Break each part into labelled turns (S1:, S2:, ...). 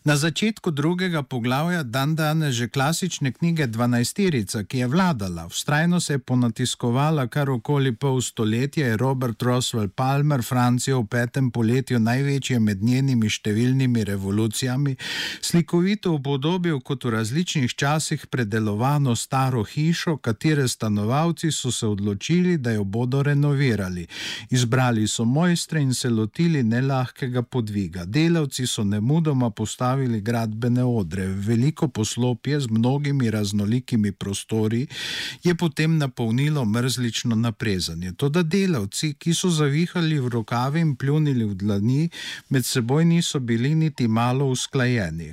S1: Na začetku drugega poglavja dan danes že klasične knjige Dvanajsterica, ki je vladala, vztrajno se je ponatiskovala kar okoli pol stoletja, je Robert Roswell Palmer Francijo v petem poletju največje med njenimi številnimi revolucijami, slikovito upodobil kot v različnih časih predelovano staro hišo, katere stanovalci so se odločili, da jo bodo renovirali. Izbrali so mojstre in se lotili nelahkega podviga. Delavci so nemudoma postavili postavili gradbene odre. Veliko poslopje z mnogimi raznolikimi prostori je potem napolnilo mrzlično naprezanje. Toda delavci, ki so zavihali v rokave in pljunili v dlani, med seboj niso bili niti malo usklajeni.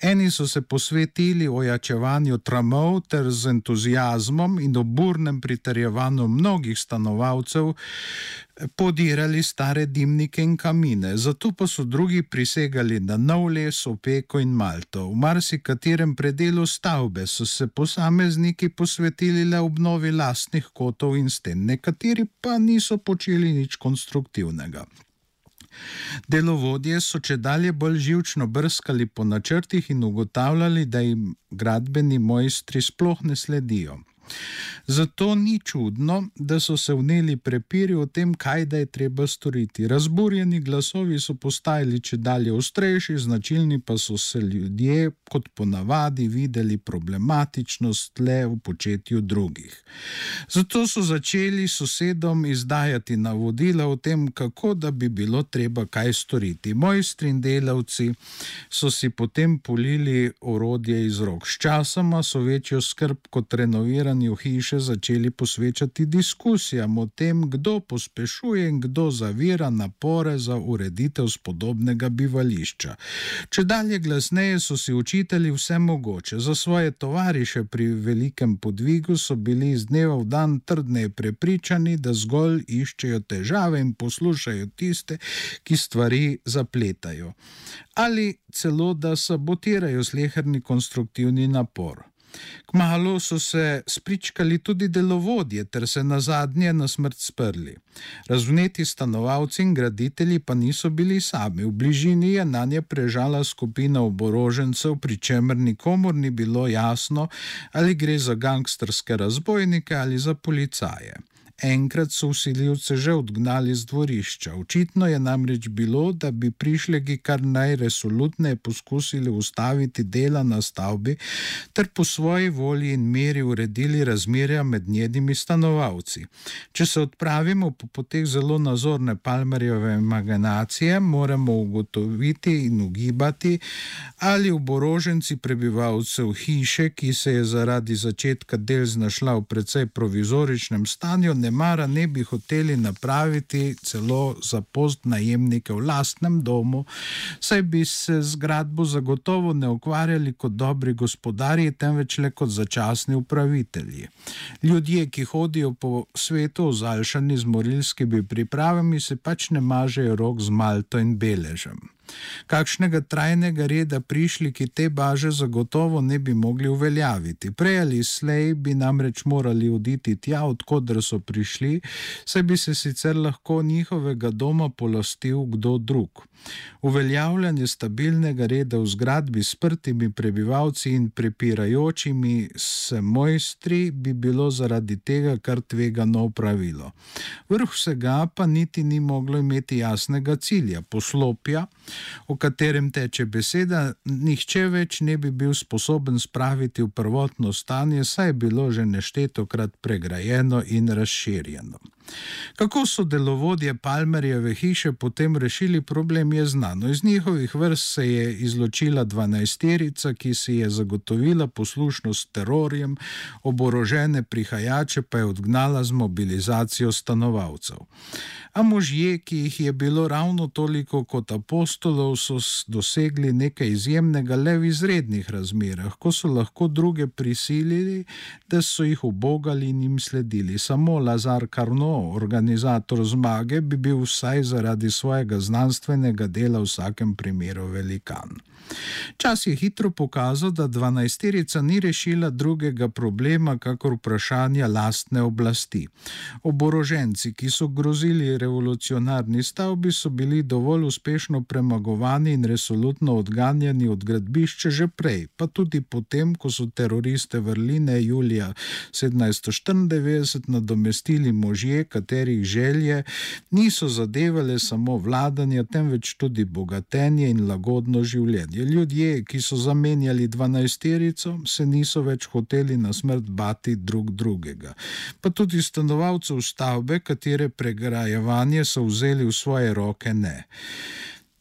S1: Eni so se posvetili ojačevanju tramov ter z entuzijazmom in oburnem pritrjevanju mnogih stanovalcev podirali stare dimnike in kamine, zato pa so drugi prisegali na nov les, opeko in malto. V marsikaterem predelu stavbe so se posamezniki posvetili le obnovi lastnih kotov in sten, nekateri pa niso počeli nič konstruktivnega. Delovodje so če dalje bolj živčno brskali po načrtih in ugotavljali, da jim gradbeni mojstri sploh ne sledijo. Zato ni čudno, da so se vneli prepiri o tem, kaj da je treba storiti. Razburjeni glasovi so postajali če dalje ostrejši, značilni pa so se ljudje, kot ponavadi, videli problematičnost le v početju drugih. Zato so začeli sosedom izdajati navodila o tem, kako da bi bilo treba kaj storiti. Mojstri in delavci so si potem polili orodje iz rok. Sčasoma so večjo skrb kot renoviranje stanovanju hiše začeli posvečati diskusijam o tem, kdo pospešuje in kdo zavira napore za ureditev spodobnega bivališča. Če dalje glasneje so si učitelji vse mogoče, za svoje tovariše pri velikem podvigu so bili iz dneva v dan trdneje prepričani, da zgolj iščejo težave in poslušajo tiste, ki stvari zapletajo. Ali celo, da sabotirajo sleherni konstruktivni napor. Kmalo so se spričkali tudi delovodje, ter se na zadnje na smrt sprli. Razvneti stanovalci in graditelji pa niso bili sami. V bližini je na nje prežala skupina oborožencev, pri čemer nikomor ni bilo jasno, ali gre za gangsterske razbojnike ali za policaje. Enkrat so usiljivce že odgnali z dvorišča. Očitno je namreč bilo, da bi prišleki kar najresolutneje poskusili ustaviti dela na stavbi ter po svoji volji in meri uredili razmerja med njenimi stanovalci. Če se odpravimo po poteh zelo nazorne Palmerjeve imaginacije, moramo ugotoviti in ugibati, ali oboroženci prebivalcev hiše, ki se je zaradi začetka del znašla v precej provizoričnem stanju, ne mara ne bi hoteli napraviti celo za postnajemnike v lastnem domu, saj bi se zgradbo zagotovo ne ukvarjali kot dobri gospodarji, temveč le kot začasni upravitelji. Ljudje, ki hodijo po svetu ozaljšani z morilskimi pripravami, se pač ne mažejo rok z malto in beležem. Kakšnega trajnega reda prišli, ki te baže zagotovo ne bi mogli uveljaviti. Prej ali slej bi namreč morali oditi tja, odkudr so prišli, saj bi se sicer lahko njihovega doma polastil kdo drug. Uveljavljanje stabilnega reda v zgradbi s prtimi prebivalci in prepirajočimi se mojstri bi bilo zaradi tega kar tvegano pravilo. Vrh vsega pa niti ni moglo imeti jasnega cilja, poslopja, o katerem teče beseda, nihče več ne bi bil sposoben spraviti v prvotno stanje, saj je bilo že neštetokrat pregrajeno in razširjeno. Kako so delovodje Palmerjeve hiše potem rešili problem, je znano. Iz njihovih vrst se je izločila dvanajsterica, ki si je zagotovila poslušnost terorjem, oborožene prihajače pa je odgnala z mobilizacijo stanovalcev. A možje, ki jih je bilo ravno toliko kot apostolov, so dosegli nekaj izjemnega le v izrednih razmerah, ko so lahko druge prisilili, da so jih obogali in jim sledili. Samo Lazar Karno samo organizator zmage, bi bil vsaj zaradi svojega znanstvenega dela v vsakem primeru velikan. Čas je hitro pokazal, da dvanajsterica ni rešila drugega problema, kakor vprašanja lastne oblasti. Oboroženci, ki so grozili revolucionarni stavbi, so bili dovolj uspešno premagovani in resolutno odganjani od gradbišča že prej, pa tudi potem, ko so teroriste vrline julija 1794 nadomestili možje, katerih želje niso zadevale samo vladanje, temveč tudi bogatenje in lagodno življenje je ljudje, ki so zamenjali dvanajsterico, se niso več hoteli na smrt bati drug drugega. Pa tudi stanovalcev stavbe, katere pregrajevanje so vzeli v svoje roke, ne.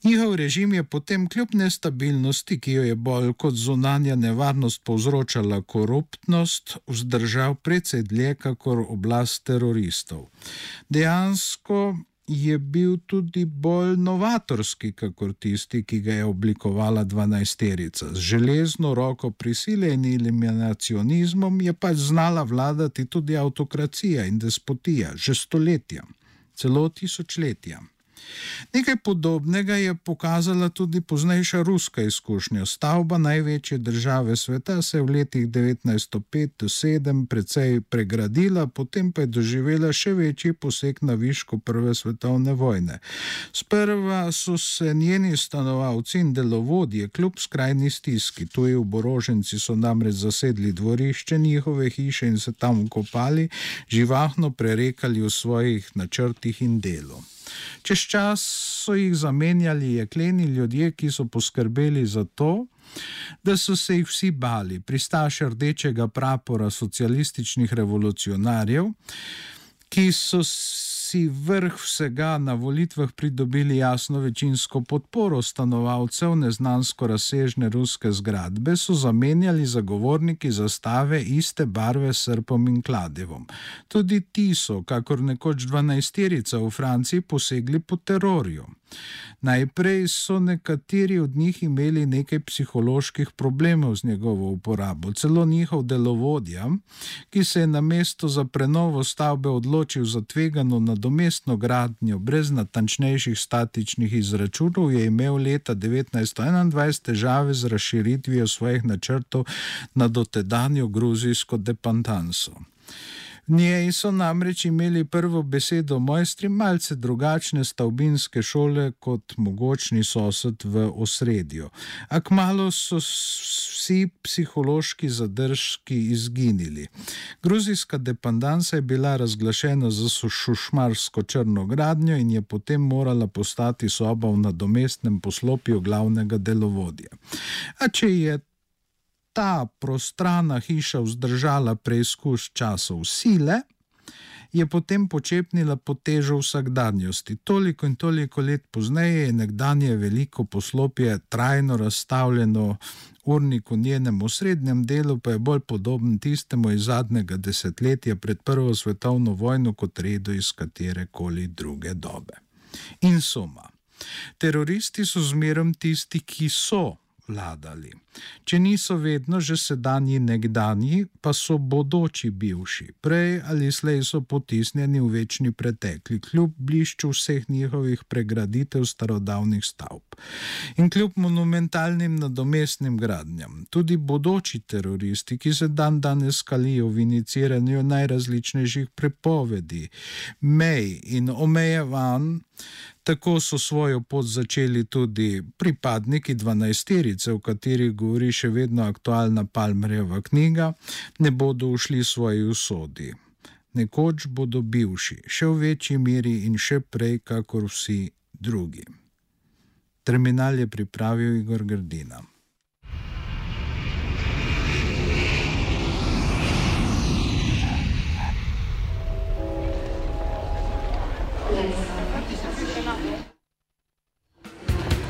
S1: Njihov režim je potem kljub nestabilnosti, ki jo je bolj kot zunanja nevarnost povzročala koruptnost, vzdržal precej dlje, kakor oblast teroristov. Dejansko je bil tudi bolj novatorski, kakor tisti, ki ga je oblikovala dvanajsterica. Z železno roko prisile in eliminacionizmom je pač znala vladati tudi avtokracija in despotija, že stoletja, celo tisočletja. Nekaj podobnega je pokazala tudi poznejša ruska izkušnja. Stavba največje države sveta se je v letih 1905-1907 precej pregradila, potem pa je doživela še večji poseg na višku Prve svetovne vojne. Sprva so se njeni stanovalci in delovodje kljub skrajni stiski, tuji oboroženci so namreč zasedli dvorišče njihove hiše in se tam kopali, živahno prerekali v svojih načrtih in delu. Čez čas so jih zamenjali jekleni ljudje, ki so poskrbeli za to, da so se jih vsi bali, pristaše rdečega prapora socialističnih revolucionarjev, ki so si vrh vsega na volitvah pridobili jasno večinsko podporo stanovalcev neznansko razsežne ruske zgradbe, so zamenjali zagovorniki zastave iste barve s srpom in kladevom. Tudi ti so, kakor nekoč dvanajsterica v Franciji, posegli po terorju. Najprej so nekateri od njih imeli nekaj psiholoških problemov z njegovo uporabo. Celo njihov delovodja, ki se je na mesto za prenovo stavbe odločil za tvegano nadomestno gradnjo brez natančnejših statičnih izračunov, je imel leta 1921 težave z razširitvijo svojih načrtov na dotedanjo gruzijsko depantanso. Njej so namreč imeli prvo besedo mojstri malce drugačne stavbinske šole kot mogočni sosed v osredju. A kmalo so vsi psihološki zadržki izginili. Gruzijska dependansa je bila razglašena za šušmarsko črno gradnjo in je potem morala postati soba v nadomestnem poslopju glavnega delovodja. A če je ta prostrana hiša vzdržala preizkus časov sile, je potem počepnila pod težo vsakdanjosti. Toliko in toliko let pozneje je nekdanje veliko poslopje trajno razstavljeno, urnik v njenem osrednjem delu pa je bolj podoben tistemu iz zadnjega desetletja pred Prvo svetovno vojno kot redu iz katere koli druge dobe. In suma. Teroristi so zmerom tisti, ki so vladali. Če niso vedno že sedanji nekdanji, pa so bodoči bivši. Prej ali slej so potisnjeni v večni pretekli, kljub blišču vseh njihovih pregraditev starodavnih stavb. In kljub monumentalnim nadomestnim gradnjam, tudi bodoči teroristi, ki se dan danes skalijo v iniciranju najrazličnejših prepovedi, mej in omejevanj, Tako so svojo pot začeli tudi pripadniki dvanajsterice, v kateri govori še vedno aktualna Palmerjeva knjiga, ne bodo ušli svoji usodi. Nekoč bodo bivši, še v večji meri in še prej, kakor vsi drugi. Terminal je pripravil Igor Grdina.